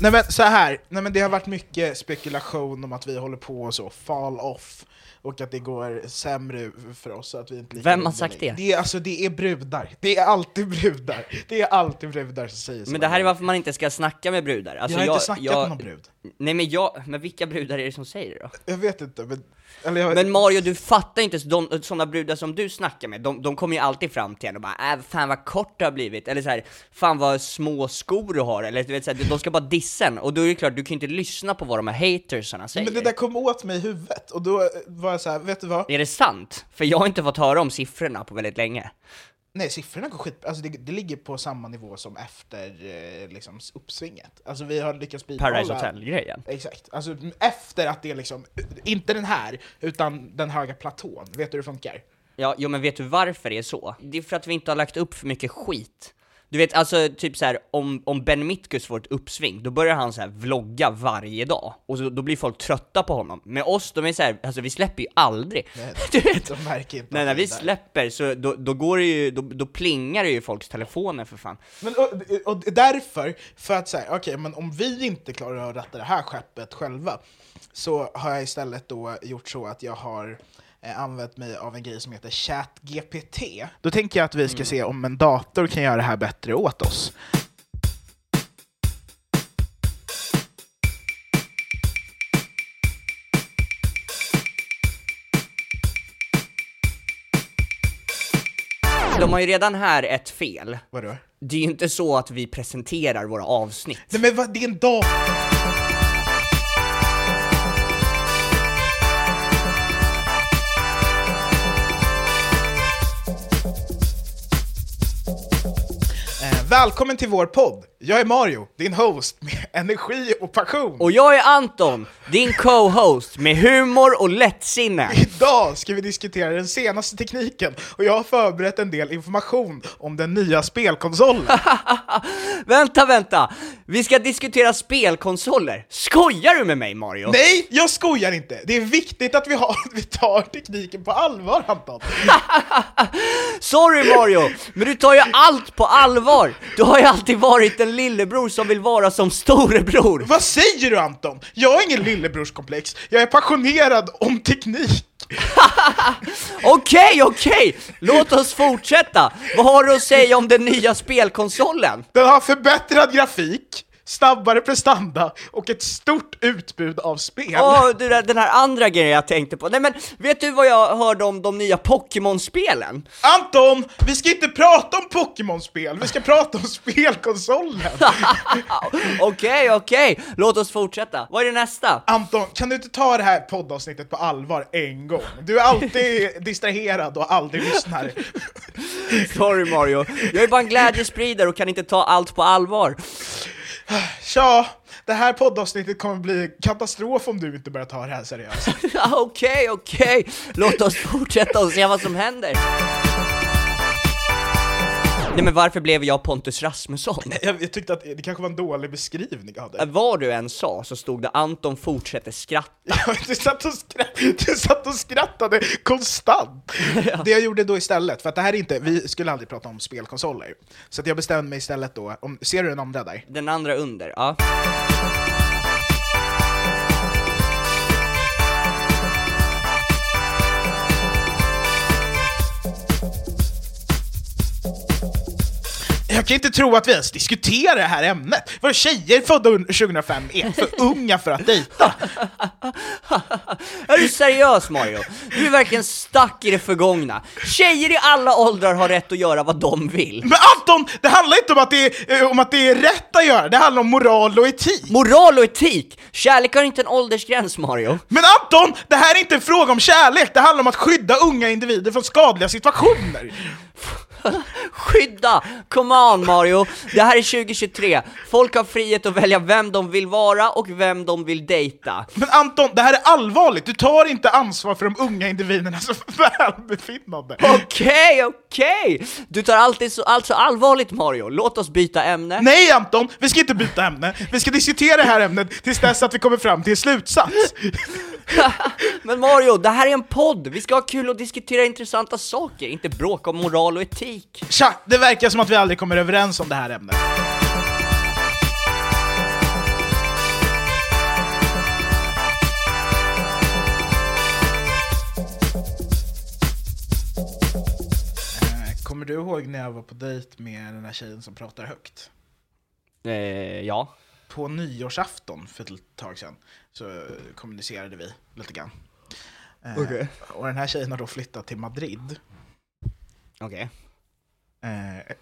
Nej men så här. Nej, men det har varit mycket spekulation om att vi håller på och så, fall off, och att det går sämre för oss. Att vi inte lika Vem har sagt det? Det är, alltså, det är brudar. Det är alltid brudar. Det är alltid brudar som säger så. Men det här är varför man inte ska snacka med brudar. Alltså, jag har inte snackat med någon brud. Nej men jag, men vilka brudar är det som säger det då? Jag vet inte, men... Jag, Men Mario, du fattar inte, de, sådana brudar som du snackar med, de, de kommer ju alltid fram till en och bara äh, fan vad kort du har blivit, eller så här, fan vad små skor du har, eller du vet så här, de ska bara dissa en, och då är det klart, du kan ju inte lyssna på vad de här hatersarna säger. men det där kom åt mig i huvudet, och då var jag så här, vet du vad? Är det sant? För jag har inte fått höra om siffrorna på väldigt länge. Nej, siffrorna går skit... Alltså det, det ligger på samma nivå som efter eh, liksom, uppsvinget. Alltså vi har lyckats bibehålla... Paradise Hotel-grejen. Exakt. Alltså efter att det liksom, inte den här, utan den höga platån. Vet du hur det funkar? Ja, jo men vet du varför det är så? Det är för att vi inte har lagt upp för mycket skit. Du vet, alltså typ så här, om, om Ben Mitkus får ett uppsving, då börjar han så här vlogga varje dag, och så, då blir folk trötta på honom. Med oss, de är så här, alltså vi släpper ju aldrig. Nej, Du vet, De märker inte nej, när vi är där. släpper så då, då går det ju, då, då plingar det ju folks telefoner för fan. Men, och, och därför, för att säga, okej, men om vi inte klarar att ratta det här skeppet själva, så har jag istället då gjort så att jag har eh, använt mig av en grej som heter ChatGPT. Då tänker jag att vi ska se om en dator kan göra det här bättre åt oss. De har ju redan här ett fel. Vadå? Det är ju inte så att vi presenterar våra avsnitt. Nej men vad, det är en dator! Välkommen till vår podd! Jag är Mario, din host med energi och passion. Och jag är Anton, din co-host med humor och lättsinne. Idag ska vi diskutera den senaste tekniken och jag har förberett en del information om den nya spelkonsolen. vänta, vänta! Vi ska diskutera spelkonsoler. Skojar du med mig Mario? Nej, jag skojar inte! Det är viktigt att vi, har, vi tar tekniken på allvar, Anton. Sorry Mario, men du tar ju allt på allvar! Du har ju alltid varit en lillebror som vill vara som storebror. Vad säger du Anton? Jag har ingen lillebrorskomplex, jag är passionerad om teknik. Okej, okej! Låt oss fortsätta! Vad har du att säga om den nya spelkonsolen? Den har förbättrad grafik, snabbare prestanda och ett stort utbud av spel. Åh, du, den här andra grejen jag tänkte på. Nej men, vet du vad jag hörde om de nya Pokémon-spelen? Anton, vi ska inte prata om Pokémon-spel, vi ska prata om spelkonsolen! Okej, okej, låt oss fortsätta. Vad är det nästa? Anton, kan du inte ta det här poddavsnittet på allvar en gång? Du är alltid distraherad och aldrig lyssnar. Sorry Mario, jag är bara en glädjespridare och kan inte ta allt på allvar. Tja, det här poddavsnittet kommer bli katastrof om du inte börjar ta det här seriöst. Okej, okej, låt oss fortsätta och se vad som händer. Nej men varför blev jag Pontus Rasmusson? Jag, jag tyckte att det kanske var en dålig beskrivning av det. Vad du än sa så stod det Anton fortsätter skratta. Ja, du, satt och skrattade, du satt och skrattade konstant! Det jag gjorde då istället, för att det här är inte, vi skulle aldrig prata om spelkonsoler, så att jag bestämde mig istället då, om, ser du den andra där? Den andra under, ja. Jag kan inte tro att vi ens diskuterar det här ämnet! Vad tjejer födda under 2005 är för unga för att dejta! Är du seriös Mario? Du är verkligen stack i det förgångna. Tjejer i alla åldrar har rätt att göra vad de vill. Men Anton, det handlar inte om att det, är, eh, om att det är rätt att göra, det handlar om moral och etik! Moral och etik! Kärlek har inte en åldersgräns Mario. Men Anton, det här är inte en fråga om kärlek, det handlar om att skydda unga individer från skadliga situationer! Skydda! Come on Mario! Det här är 2023, folk har frihet att välja vem de vill vara och vem de vill dejta. Men Anton, det här är allvarligt, du tar inte ansvar för de unga individernas välbefinnande! Okej, okej! Du tar alltid så, allt så allvarligt Mario, låt oss byta ämne. Nej Anton, vi ska inte byta ämne, vi ska diskutera det här ämnet tills dess att vi kommer fram till en slutsats! Men Mario, det här är en podd, vi ska ha kul och diskutera intressanta saker, inte bråka om moral och etik. Tja, det verkar som att vi aldrig kommer överens om det här ämnet. Eh, Kommer du ihåg när jag var på dejt med den här tjejen som pratar högt? Eh, ja. På nyårsafton för ett tag sedan så kommunicerade vi lite grann. Eh, Okej. Och den här tjejen har då flyttat till Madrid. Okej. Eh,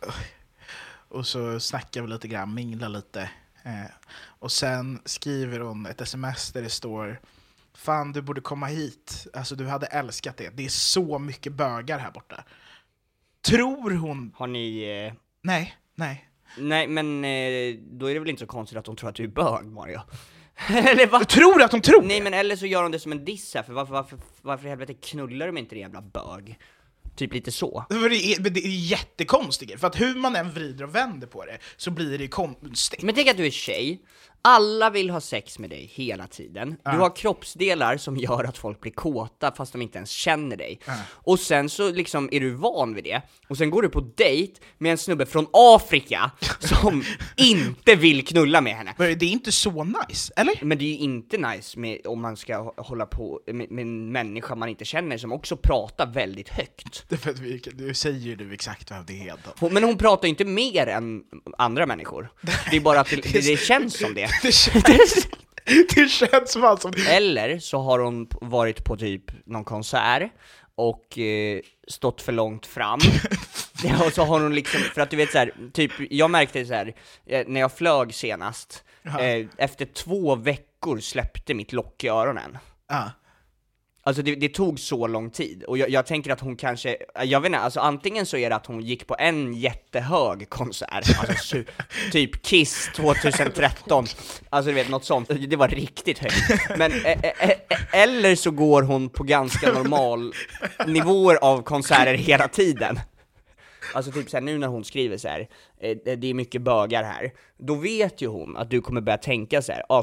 och så snackar vi lite grann, minglar lite. Eh, och sen skriver hon ett sms där det står Fan, du borde komma hit. Alltså, du hade älskat det. Det är så mycket bögar här borta. Tror hon... Har ni... Eh... Nej, nej. Nej men eh, då är det väl inte så konstigt att hon tror att du är bög Mario? eller va? Tror du att hon tror Nej det? men eller så gör hon det som en diss här, för varför, varför, varför i helvete knullar de inte din jävla bög? Typ lite så. För det är, det är jättekonstigt, för att hur man än vrider och vänder på det så blir det konstigt. Men tänk att du är tjej, alla vill ha sex med dig hela tiden. Du har kroppsdelar som gör att folk blir kåta fast de inte ens känner dig. Och sen så liksom är du van vid det, och sen går du på dejt med en snubbe från Afrika som inte vill knulla med henne. Men det är inte så nice, eller? Men det är ju inte nice med, om man ska hå- hålla på med, med en människa man inte känner som också pratar väldigt högt. Det är för att vi, du säger ju du exakt vem det är då. Hon, men hon pratar ju inte mer än andra människor. Det är bara att det, det känns som det. Det känns, det känns som allt som... Eller så har hon varit på typ någon konsert och eh, stått för långt fram. Och så har hon liksom, för att du vet så här, typ, jag märkte så här eh, när jag flög senast, eh, efter två veckor släppte mitt lock i öronen. Ja. Alltså det, det tog så lång tid, och jag, jag tänker att hon kanske, jag vet inte, alltså antingen så är det att hon gick på en jättehög konsert, alltså typ Kiss 2013, alltså du vet något sånt, det var riktigt högt. Men, eh, eh, eller så går hon på ganska normal nivåer av konserter hela tiden. Alltså typ såhär, nu när hon skriver så här, eh, det är mycket bögar här, då vet ju hon att du kommer börja tänka så här, ah,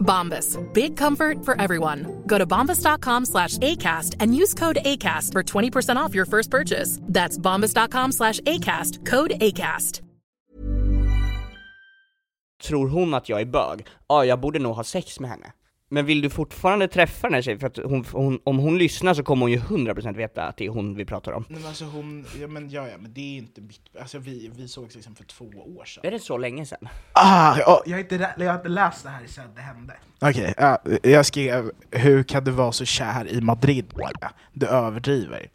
Bombas. Big comfort for everyone. Go to bombas.com slash ACAST and use code ACAST for 20% off your first purchase. That's bombas.com slash ACAST. Code ACAST. Tror hon att jag är bög? Ja, jag borde nog ha sex med henne. Men vill du fortfarande träffa den här tjejen? För att hon, hon, om hon lyssnar så kommer hon ju 100% veta att det är hon vi pratar om. Nej, men alltså hon, ja men, ja, ja, men det är inte mitt, alltså vi, vi sågs liksom för två år sedan. Är det så länge sedan? Ah, ja, jag, har inte, jag har inte läst det här sen det hände. Okej, ja, jag skrev Hur kan du vara så kär i Madrid? Du överdriver.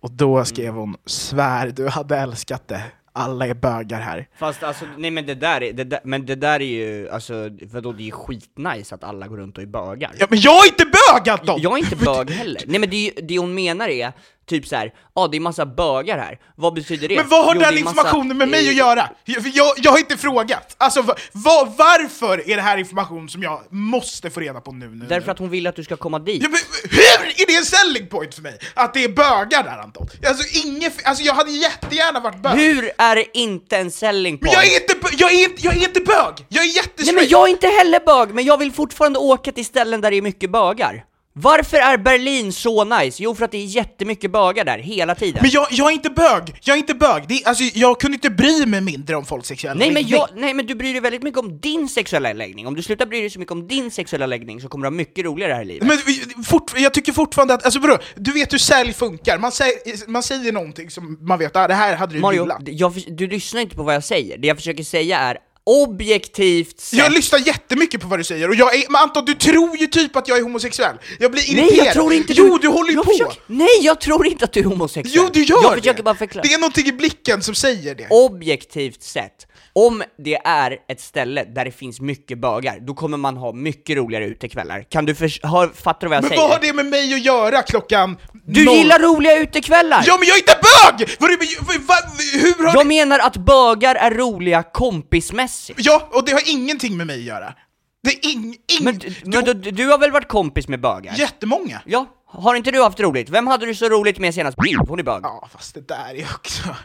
Och då skrev hon Svär, du hade älskat det. Alla är bögar här. Fast alltså, nej men det där är, det där, men det där är ju, alltså vadå, det är ju skitnice att alla går runt och är bögar. Ja, men jag är inte bög Anton! Jag är inte bög heller. Nej men det, är ju- det hon menar är, typ så här, ja ah, det är massa bögar här. Vad betyder det? Men vad har Jo, den massa- informationen med mig att göra? Jag, jag, jag har inte frågat! Alltså va, va, varför är det här information som jag måste få reda på nu? nu Därför nu? att hon vill att du ska komma dit. Ja, men hur är det en selling point för mig? Att det är bögar där Anton? Alltså, ingen, alltså jag hade jättegärna varit bög. Hur är det inte en selling Men point? jag är inte, jag är inte, jag är inte bög! Jag är Nej jättestraight! men jag är inte heller bög, men jag vill fortfarande åka till ställen där det är mycket bögar. Varför är Berlin så nice? Jo för att det är jättemycket bögar där, hela tiden. Men jag, jag är inte bög! Jag är inte bög! Det är, alltså, jag kunde inte bry mig mindre om folks sexuella Nej men, läggning. jag, nej men du bryr dig väldigt mycket om din sexuella läggning, om du slutar bry dig så mycket om din sexuella läggning så kommer du ha mycket roligare här i livet. Men fort, jag tycker fortfarande att, alltså vadå, du vet hur sälj funkar, man säger, man säger någonting som man vet, ah, det här hade du Mario, gillat. jag, du lyssnar inte på vad jag säger, det jag försöker säga är objektivt sett Jag lyssnar jättemycket på vad du säger, och jag är, men Anton du tror ju typ att jag är homosexuell! Jag blir irriterad! Nej jag tror inte Jo, du håller ju på! Försöker, nej jag tror inte att du är homosexuell! Jo, du gör Jag det! försöker bara förklara Det är någonting i blicken som säger det. Objektivt sett, om det är ett ställe där det finns mycket bögar, då kommer man ha mycket roligare utekvällar. Kan du hör, fattar du vad jag Men säger? vad har det med mig att göra klockan Du noll- gillar roliga utekvällar! Ja men jag är inte bög! Vad, det- vad, vad, hur har Jag menar att bögar är roliga kompismässigt. Ja, och det har ingenting med mig att göra. Det är ing, ing, Men, men du, du har väl varit kompis med bögar? jättemånga. Ja, har inte du haft roligt? Vem hade du så roligt med senast? Hon är bög. Ja, fast det där är också...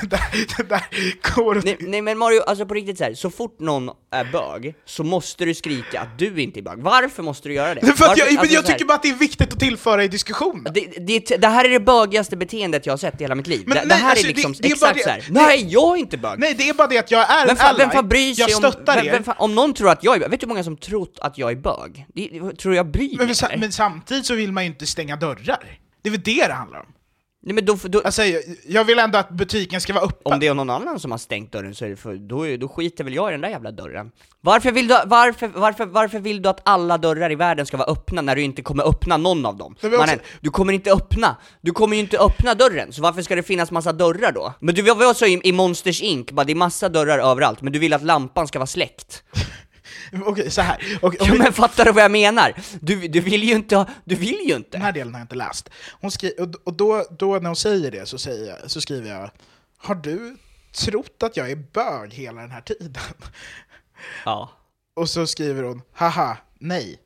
det, där, det där går åt... Nej, nej men Mario, alltså på riktigt så här, så fort någon är bög, så måste du skrika att du inte är bög. Varför måste du göra det? För Varför- jag, men alltså, jag här, tycker bara att det är viktigt att tillföra i diskussionen. det, det, det här är det bögigaste beteendet jag har sett i hela mitt liv. Men det, det nej, här alltså, är det- liksom det är exakt det- så här. nej. jag är inte bög! Nej, det är bara det att jag är Vem en fan, vem ally. fan bryr sig Jag om... stöttar Vem, er. vem fan, om någon tror att jag är bög, vet du hur många som trott att jag är bög? Tror jag bryr mig men, men samtidigt så vill man ju inte stänga dörrar. Det är väl det det handlar om. Nej men då, då, Alltså, jag, vill ändå att butiken ska vara öppen. Om det är någon annan som har stängt dörren så är det för, då, då skiter väl jag i den där jävla dörren. Varför vill, du, varför, varför, varför vill du att alla dörrar i världen ska vara öppna när du inte kommer öppna någon av dem? Var också- Mannen, du kommer inte öppna, du kommer ju inte öppna dörren, så varför ska det finnas massa dörrar då? Men du var så i, i Monsters Inc, bara det är massa dörrar överallt, men du vill att lampan ska vara släckt. Okej, så här. Och, och, Jo men fattar du vad jag menar? Du, du vill ju inte ha, du vill ju inte! Den här delen har jag inte läst. Hon skri- och och då, då när hon säger det så, säger jag, så skriver jag Har du trott att jag är bög hela den här tiden? Ja. Och så skriver hon Haha, nej.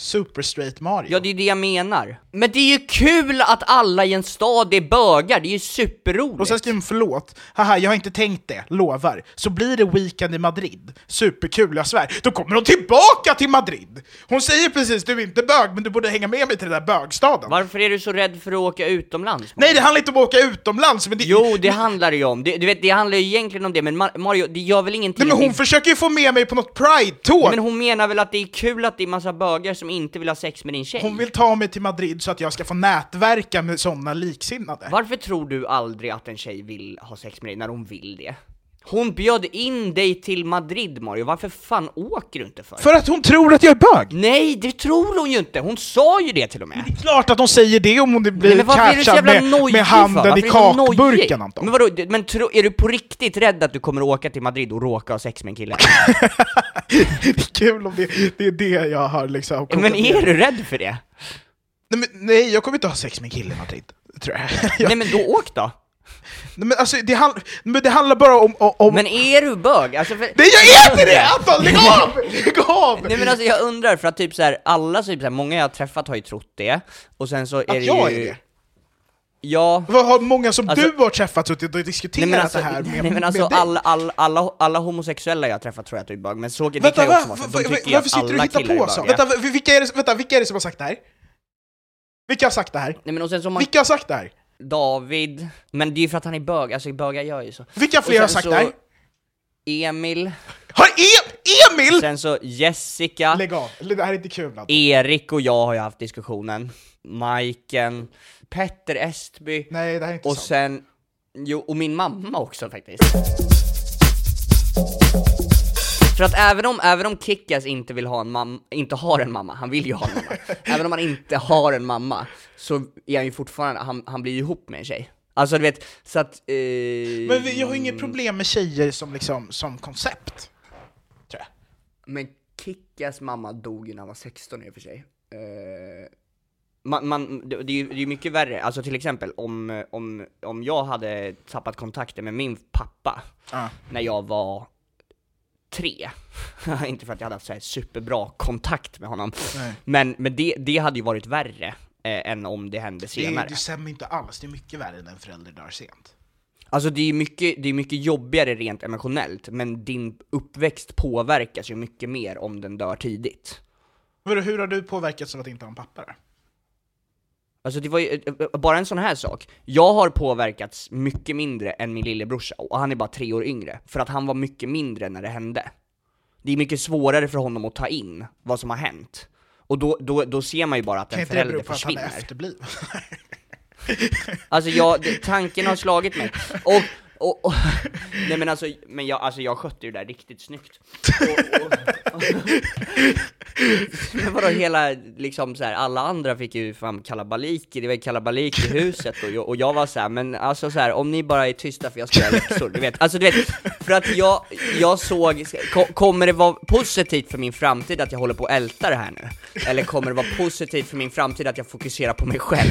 Super straight Mario. Ja, det är det jag menar. Men det är ju kul att alla i en stad är bögar, det är ju superroligt. Och sen skriver hon förlåt, haha jag har inte tänkt det, lovar. Så blir det weekend i Madrid. Superkul, jag svär. Då kommer hon tillbaka till Madrid! Hon säger precis du är inte bög, men du borde hänga med mig till den där bögstaden. Varför är du så rädd för att åka utomlands? Nej det handlar inte om att åka utomlands, men det... Jo, det handlar det ju om. Det, du vet, det handlar ju egentligen om det, men Ma- Mario, det gör väl ingenting Nej men hon försöker ju få med mig på något pride-tåg! Men hon menar väl att det är kul att det är massa bögar som inte vill ha sex med din tjej? Hon vill ta mig till Madrid så att jag ska få nätverka med sådana liksinnade. Varför tror du aldrig att en tjej vill ha sex med dig när hon vill det? Hon bjöd in dig till Madrid Mario, varför fan åker du inte för? För att hon tror att jag är bög! Nej, det tror hon ju inte! Hon sa ju det till och med! Det är klart att hon säger det om hon blir Nej, men catchad med, med handen i kakburken Anton. Men vadå, men tro, är du på riktigt rädd att du kommer åka till Madrid och råka ha sex med en kille? det är kul om det, det är det jag har liksom kokat men är du rädd för det? Nej, men, nej, jag kommer inte ha sex med en kille i Madrid, tror jag. jag Nej men då åk då! Nej, men alltså, det, handl men det handlar bara om... om, Men är du bög? Alltså för... Nej jag är inte det! Anton, lägg av! Lägg av! Nej men alltså jag undrar, för att typ så här, alla, typ så här, många jag har träffat har ju trott det, och sen så är att det jag ju... är det? Ja, Vad har många som Alltså- du har träffat suttit och diskuterat Nej alltså, det här med, nej, men alltså dig? alla, alla, alla, alla homosexuella jag har träffat tror jag att du är bög, men så, det Vänta, kan ju också vara så. De tycker varför sitter du och hittar på så? Vänta, vilka är, det, vänta, vilka är det som har sagt det här? Vilka har sagt det här? Nej men och sen så man, Vilka har sagt det här? David, men det är ju för att han är bög, alltså bögar gör ju så. Vilka fler har sagt så här? Emil, Har e Emil? sen så Jessica, Lägg av, det här är inte kul Anton. Erik och jag har ju haft diskussionen, Majken, Petter Estby, Nej det här är inte och sant. sen, jo, och min mamma också faktiskt. För att även om, även om Kickas inte vill ha en mamma, inte har en mamma, han vill ju ha en mamma, även om han inte har en mamma, så är han ju fortfarande, han, han blir ju ihop med en tjej. Alltså du vet, så att... Eh, Men jag har inget problem med tjejer som, liksom, som koncept. Tror jag. Men Kickas mamma dog ju när han var 16 i och för sig. Eh, man, man, det, är ju det är ju mycket värre, alltså till exempel om, om, om jag hade tappat kontakten med min pappa Ja. när jag var tre, inte för att jag hade haft så här superbra kontakt med honom, Nej. men, men det, det hade ju varit värre eh, än om det hände Det, senare. det stämmer inte alls, det är mycket värre när en förälder dör sent. Alltså det är mycket, det är mycket jobbigare rent emotionellt, men din uppväxt påverkas ju mycket mer om den dör tidigt. Hur, hur har du påverkats av att inte ha en pappa då? Alltså det var ju, eh, bara en sån här sak. Jag har påverkats mycket mindre än min lillebrorsa, och han är bara tre år yngre, för att han var mycket mindre när det hände. Det är mycket svårare för honom att ta in vad som har hänt. Och då, då, då ser man ju bara att Kan en inte det förälder bero på att han försvinner. är efterbliven? Alltså jag, tanken har slagit mig. Och, och, och nej men alltså, men jag, alltså jag skötte ju det där riktigt snyggt. Och, och, och, men vadå hela, liksom så här, alla andra fick ju fan kalabalik, det var ju kalabalik i huset och jag, och jag var så här, men alltså så här, om ni bara är tysta för jag ska göra läxor, du vet, alltså du vet, för att jag, jag såg, ko- kommer det vara positivt för min framtid att jag håller på att älta det här nu? Eller kommer det vara positivt för min framtid att jag fokuserar på mig själv?